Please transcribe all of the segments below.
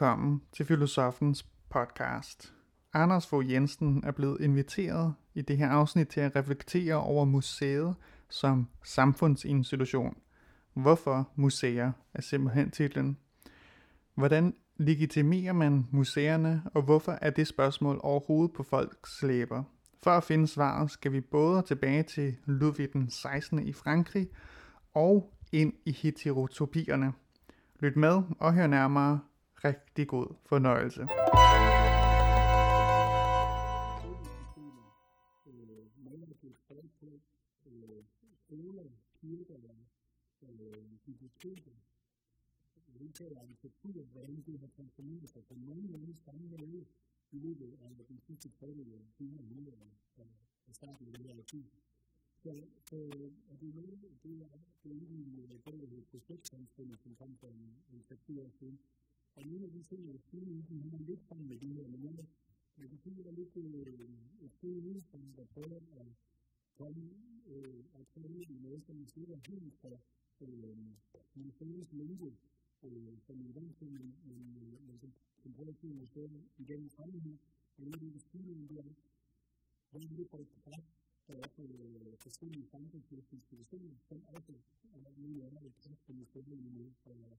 velkommen til Filosofens podcast. Anders Fogh Jensen er blevet inviteret i det her afsnit til at reflektere over museet som samfundsinstitution. Hvorfor museer er simpelthen titlen. Hvordan legitimerer man museerne, og hvorfor er det spørgsmål overhovedet på folks læber? For at finde svaret skal vi både tilbage til Ludvig den 16. i Frankrig og ind i heterotopierne. Lyt med og hør nærmere rigtig god fornøjelse. det Så, er det er, det er en af de projektsamfundet, som kom for en 6 år siden, algunos dicen que el estudio una luz tan medida, en una que estoy para poder de de con el banco en los encuentros de hacer de que familia, en un estudio un día, que a para ocupar trabajo de gestión de infantes, que es que estoy en el que de se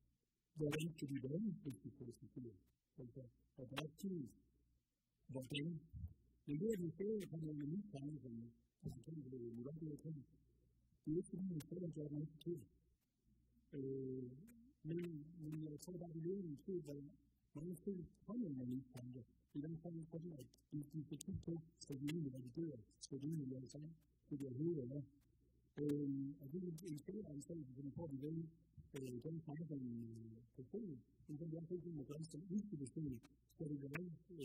Waarin skal de være hvis de protesterer? Altså, og der er tid. Hvordan? Men det er den ferie, der er en ny tankegang. Altså, det er jo noget, der er kommet. Det er ikke fordi, man selv gør det ikke til. Men, men jeg tror bare, at vi lever i en tid, hvor mange ting kommer med nye tanker. Det er den tanke, der er, at vi skal kigge på, så vi egentlig reviderer, så vi egentlig laver sammen, så vi overhovedet er. Og det er en stor ansvar, som vi får vi vælge 所以跟传统的生意，你跟原生生的关系，一起的生意，所以人是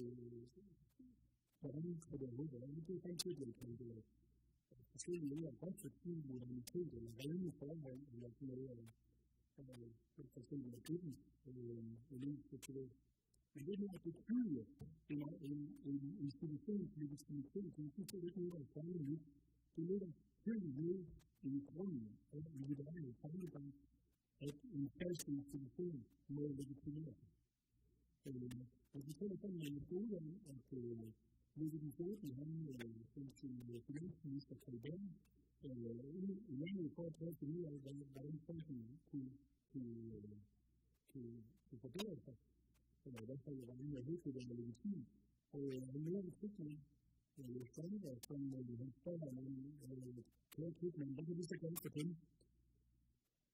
咱们这个如果我们第三阶段团队，所以也开始进入我们这个人力资源也是呃，这是我们主体，呃，我们这个。And then at the period, you know, in, in, in city things, you can see things, and you see everything that family, you know, that period, you, in the corner, and you die, and family, es intención espiritual, no de disciplina. La disciplina está en eh, eh, el estudio, en que los han hecho creencias que ven, y nadie de creer que mira, la y que se puede hacer. de la verdad es la eh, de la medicina, Y la de la los padres la los que la niña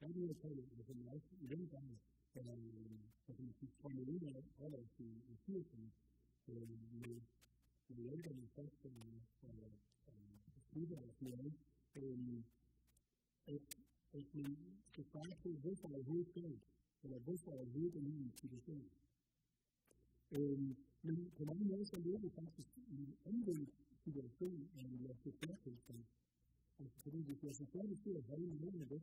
Dann wir erzählen, dass im meisten Winter die Formuliere äh, alle die Kirchen die Länder, die Feste, die Brüder aufnehmen, es gefragt wird, wo soll Hilfe sein? Oder wo soll Hilfe liegen zu bestehen? Men på mange måder så lever vi faktisk i en omvendt situation, end vi har fået flertal til. Altså fordi hvis jeg selvfølgelig ser, at holde med det,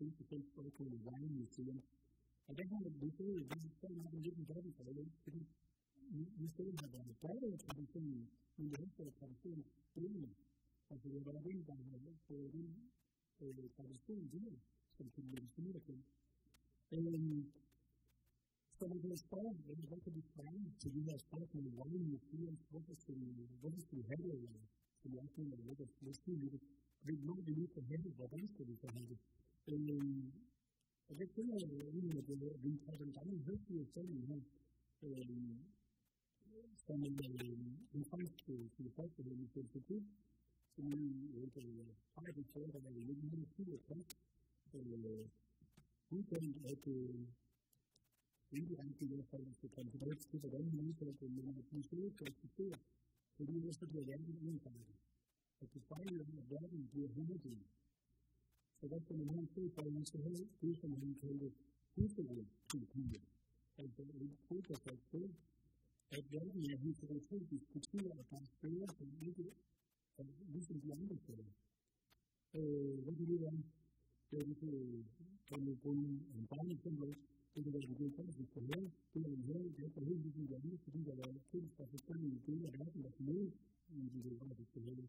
tem que ter todo aquele lugar inicial. Até quando eu botei, um disse que eu não digo nada, eu falei, não sei nada. Claro, eu falei que um deu para aparecer, primo, mas eu era bem da minha, foi ele, apareceu um dia, que ele me ensinou aquilo. Sobre a história, ele vai ter de sair, seguindo a história com o homem, e o filho, as roupas, vamos para o rei, e lá tem uma luta, mas tem luta. Big Mom, ele está vendo, vai dar isso para ele, og det føler jeg egentlig, at vi fra den gamle høstlige sag nu, som en, en fransk filosofisk filosofi, som nu har det taget af i 1967, udtalt, at ikke rigtig i hvert fald skal komme tilbage til, hvordan vi udtaler det, men at vi skal ikke eksistere, fordi ellers så bliver verden ensartet. At det fejler, at verden bliver homogen. Zodat je hem niet goed bij ons geheel, die van hem geheel, goed wil toekomen. En dat is goed dat dat goed. Het leven je niet zo goed is, het zie je op haar spelen, en niet in die andere spelen. Wat doen we dan? Dat is kan je gewoon een baan vinden, en dat is een goed kans, dus voor hem, voor hem heel, dat is heel goed, dat is heel goed, dat is heel goed, dat is heel goed, dat is heel goed, dat is heel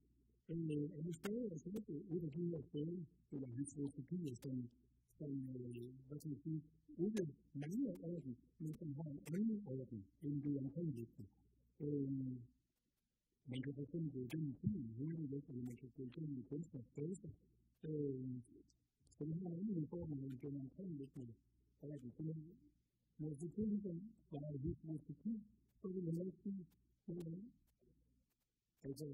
Men, øh, og nu spiller jeg sådan lidt ud af de her steder, eller hans filosofier, som, som øh, hvad skal man sige, ikke mangler orden, men som har en anden orden, end det omkringliggende. Øh, man kan for eksempel gå igennem byen hurtigt, eller man kan gå igennem en kunstners følelse. Øh, så det har en anden form end den omkringliggende orden. Så man, når det er ligesom, der er et helt filosofi, så vil man også sige, Altså,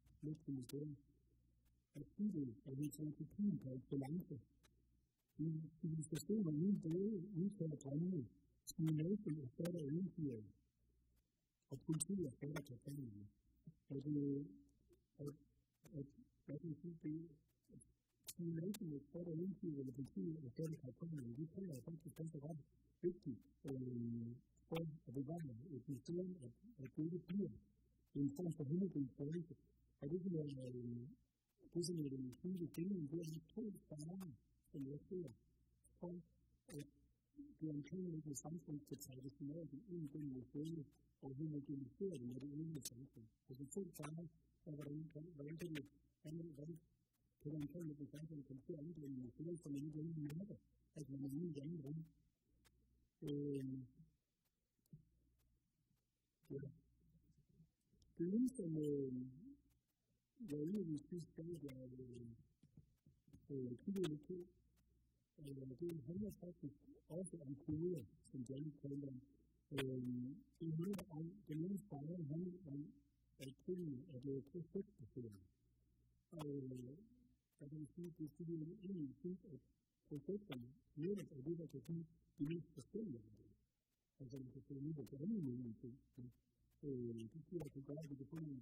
næsten i stedet. At tiden at vi tager til tiden på et balance. Vi skal I civilisationer uden både udfører drømmene, skimnasen er fat af eventyret, og politiet og fat af kastanjerne. Og det at, at, hvad kan jeg sige, det skimnasen er fat og eventyret, eller politiet og fat af kastanjerne. Det tror jeg faktisk ganske ret vigtigt øh, for at bevare et system, at, at det ikke bliver en form for himmelrig fornøjelse. originally originating through the kingdom, we are told by in der Stelle. Und wir empfehlen uns das Anfang zur Zeit des Morgen, in dem wir sehen, wohin wir gehen werden, oder in dem Anfang. Also so klar, aber dann können wir dann können wir mit dem Anfang von vier anderen Motoren von den Gründen haben. Also wenn wir nie ändern, ähm, ja, wir müssen der er en af de sidste billeder, øh, kilderne øh, det handler faktisk også om koder, som Johnny kalder dem. Øh, det handler om, den ene fejl handler om, at krigen er blevet projektbaseret. Og der kan man sige, det er fordi, man egentlig synes, at projekterne netop er det, der kan sige de mest forskellige af det. Altså, man kan sige, at det er en anden måde, man kan sige. Det siger, at man kan gøre, at vi kan få nogle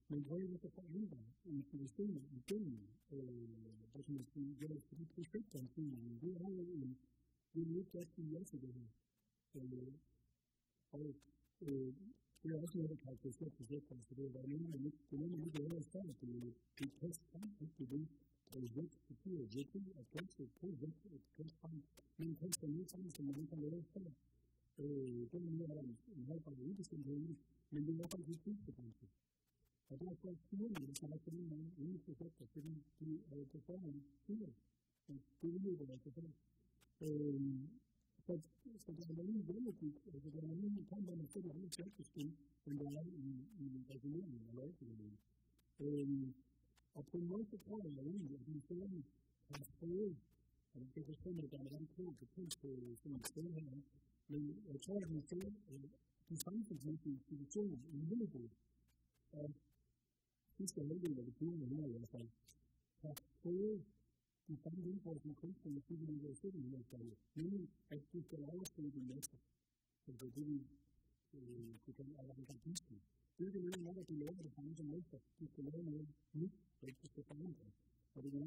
und wir haben Men det har ju lite förändrat informationen i filmen. Det som måste göras på ditt projekt om filmen. Vi har ju en... Vi vet att vi gör det här. Och det är också något här på sätt och sätt. Så det var nog mycket... Det var nog det här stället. Vi testar inte det. Projekt för projekt. Ett projekt för projekt. Ett projekt. Men testar nu samtidigt som man kan göra det. Det är mer än en halv av det. Men det är i alla fall viktigt för projekt. Og derfor siger man, at der er sådan nogle nye projekter, fordi de øh, på forhånd siger, at det udløber altså fast. Øh, så, så der er nogen vælgerkig, altså der er nogen kamp om at få det hele taktestil, som der er i, i reguleringen og lovgivningen. Øh, og på en måde så tror jeg egentlig, at vi stadig har fået, og det kan selvfølgelig, at der er en klog kritik på sådan et sted her, men jeg tror, at vi ser de samfundsmæssige institutioner i Lillebro, at justamente lo que tiene en medio, de sea, de y también por supuesto el siglo XIX, o la tiene estructurado eh, su iglesia, porque tiene que tener a la catequista. Tiene que nada que de la y que no la de la de la que la the la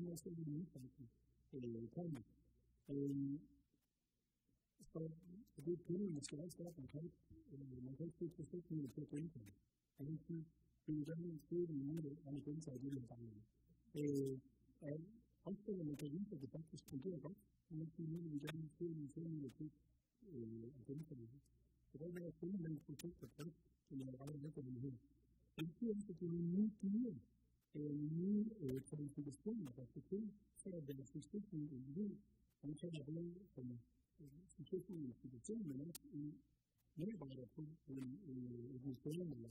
la I de la a pero ya no estoy a la de Dios también. Eh, eh, de la pregunta que pasas con tu papá, no estoy mirando eh, la no lo que hacemos con ellos. Pero ahora estoy en la discusión que está en la palabra tiene ellos. El tiempo tiene muy porque muy cualificación, la de la justicia que se de con justicia la Y no va a el de la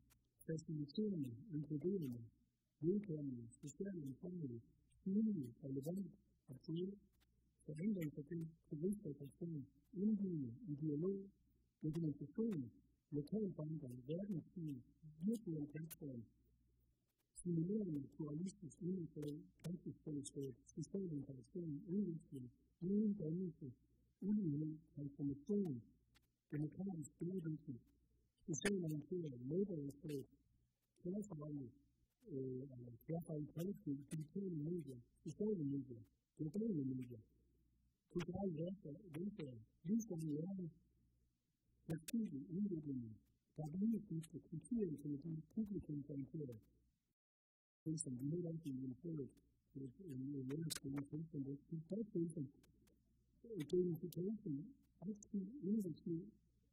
faciliterende, inkluderende, vedkommende, bestemmer omkring synlige, relevant og fede, forandring for det, bevidsthedsaktion, indgivende i dialog, dokumentation, lokal forandring, verdenssyn, virtuel platform, stimulerende, pluralistisk udenfor, samfundsfællesskab, social interaktion, udvikling, uden dannelse, ulighed, transformation, demokratisk bæredygtighed, Isaiah 19, maybe it's a terrifying, a terrifying punishment to the king of the media, the son of the media, the king of the media. To God, that's what they say. These are the ones that see the end of the news. God made it to the concealed from the publican from the Lord. There's some great acting in the Lord. There's a new word for the person, but he's not saying that. It's a new situation. I see, I see,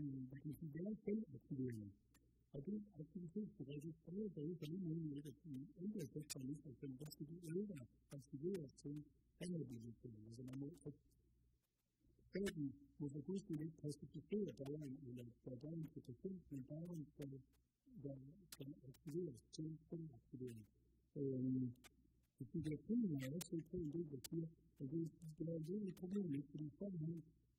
da kan sige, hvad er selvaktivering? Og det er aktivitet, der registrerer sig ud på den måde, at de ændrer sig fra lige for eksempel, hvad skal de øve aktiveres til rehabilitering, altså man må Staten må for guds skyld ikke passivisere borgeren eller gøre borgeren til patient, men borgeren skal, skal aktiveres til selvaktivering. Øhm, I psykiatrien er også et problem, der siger, at det, det er et problem, fordi folk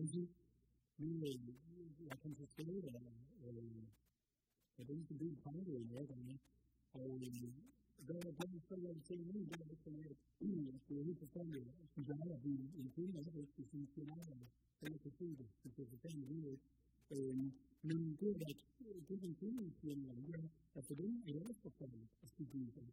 ikke jeg kom til skade af, af den som det, fanget i nærgangen. Og der var den så jeg til en det, dag, det er helt det, synes jeg, at blive en kvinde er det er scenarie, eller kan er det, er det er det, ud Men det er, at det er en kvinde, siger er, at for dem er det også forfærdeligt at skulle blive det.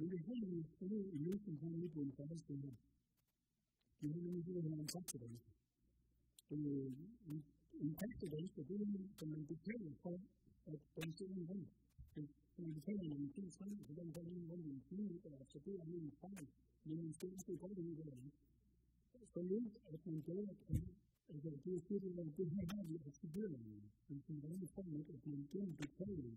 الرجال يشترون إليكم جانب وانتهز لهم يقولون يجيبون من تحت العيشة من تحت العيشة دول كما تتكلم قال تنسون غني تنسون من كل سنة تنسون غني غني من كل تستطيع أن يقال من يشتري في قلبه غني فلن أتمنى إذا كنت تريد أن تكون هذه الأشياء، أنت غير قادر أن تكون تتكلم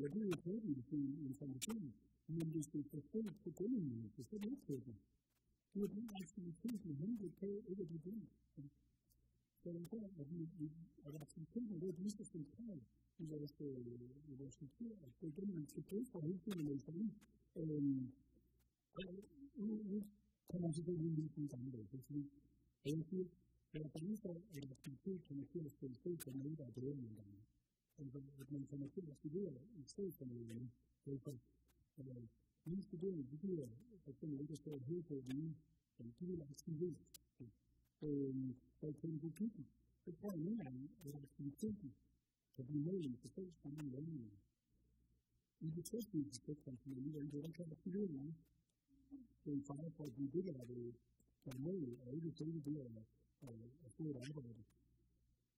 Ja, det er jo fordel til information, men hvis det er forstået på bundlinjen, så skal det ikke til det. Det er den aktivitet die henblik på ikke at blive dømt. Så jeg tror, at, vi, die sind nicht er lige så central i vores, øh, i vores kultur, at det er den, man skal bruge for hele tiden, man skal ind. Øhm, nu, nu kommer jeg selvfølgelig en lille smule sammenlæg, fordi jeg siger, jeg er bange for, at aktivitet kommer til at stille sig for nogen, der er bedre end en gang. Altså, at man kommer til at studere i stedet for noget andet. Derfor, øh, mine studerende, de gider for eksempel ikke at stå på det nye, fordi de vil have sin ved. Øh, og i pædagogikken, så tror jeg nogle gange, at aktiviteten kan blive målet for selv samme i landene. I det tilsynelsesspektrum, som jeg lige var inde på, der kan der fylde mange. Det er en fejl for, at vi ligger der ved øh, målet, og ikke selve det at få et arbejde.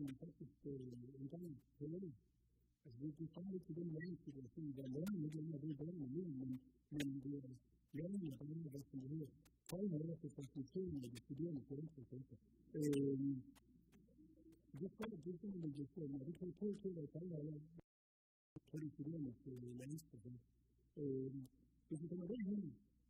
mensajes que entran este, en Así que cada que ven que inspiración de la ley, eh, no veo eh, la misma, de la ley, que de que no de por Yo estaba pensando en que me que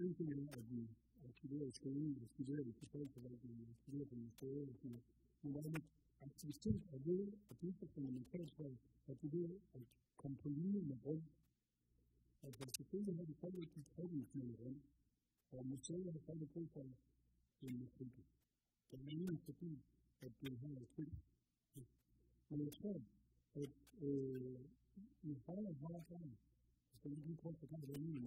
implement of the Qubit training, the is supposed to like the Qubit and the Qubit and the environment. I the same level, at least the controlling the body, at the same level, the body à and the thing that have a And you je uh, time. you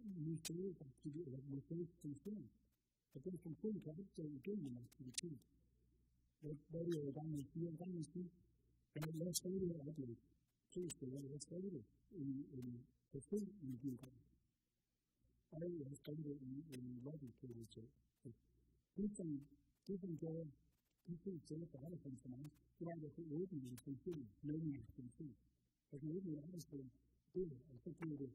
you can have to that with faith and sin. But then from sin, God says, They you must be true. What are you going to do? you And the last lady, I do. Please, the last lady. In, in the faith, you do that. I have started in, in loving to the church. Different, different joy, different joy for other things than us. Why does it ordinary consume? Many are consumed. As an ordinary, honestly, do it. I think we would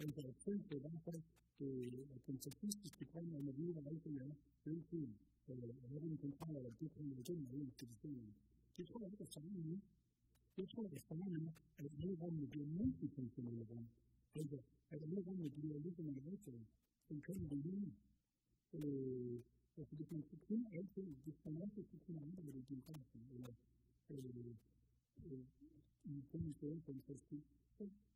انت بتكون في ضغطك في الكونسبتيست تتكلم عن دي وعارف ان ممكن لازم تنقل على دي كل جمله هي بتتكلم في حاجه بتتكلم في حاجه كمان النظام ممكن تنقل النظام هذا النظام الديالوجي مع العالم ان كان بدون وفي الكونسبتيست عارف ان الديسكونات تكون عامله بالديسكونات يكون في الكونسبتيست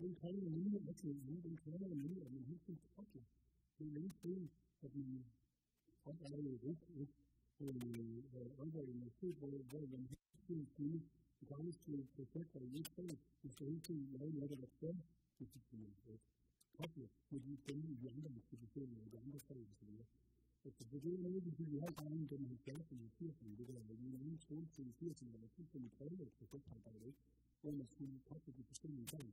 den kann man nie wechseln, den kann man nie, den hilft uns trotzdem. Den hilft uns, dass man auf einem Weg ist, von unserer Industrie, wo man hilft uns, gar nicht zu perfekt an jedem Fall, die verhindern, nein, leider das Feld, das ist zu nehmen. Kaffee, wo die Kunden, die anderen Positionen, die anderen Fälle sind. Also, wir sehen nur, wie wir halt haben, wenn wir Feld und die Kirchen, die wir haben, die wir schon zu den Kirchen, aber die Kirchen, die Fälle, das ist halt bei uns, wo man zu Kaffee die Bestimmung sein.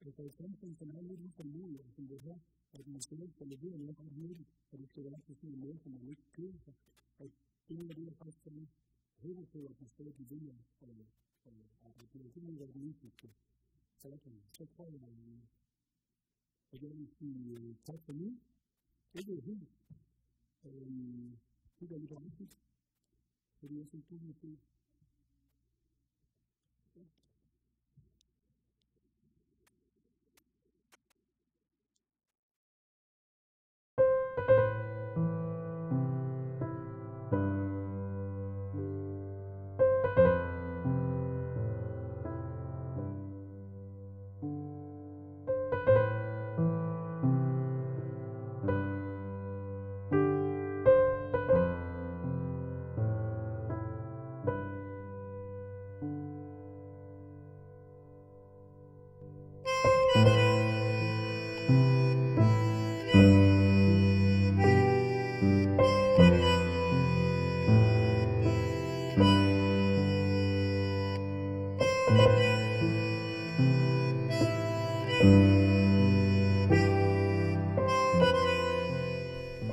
because something can only be familiar from the help of the Spirit from the doing of the need for the Spirit to see more from the next creature. I think that we have to hold to what the Spirit is doing for the continuing of the need Second, so far, again, to talk to me, it is him. Um, who does it want to? Who does it want to?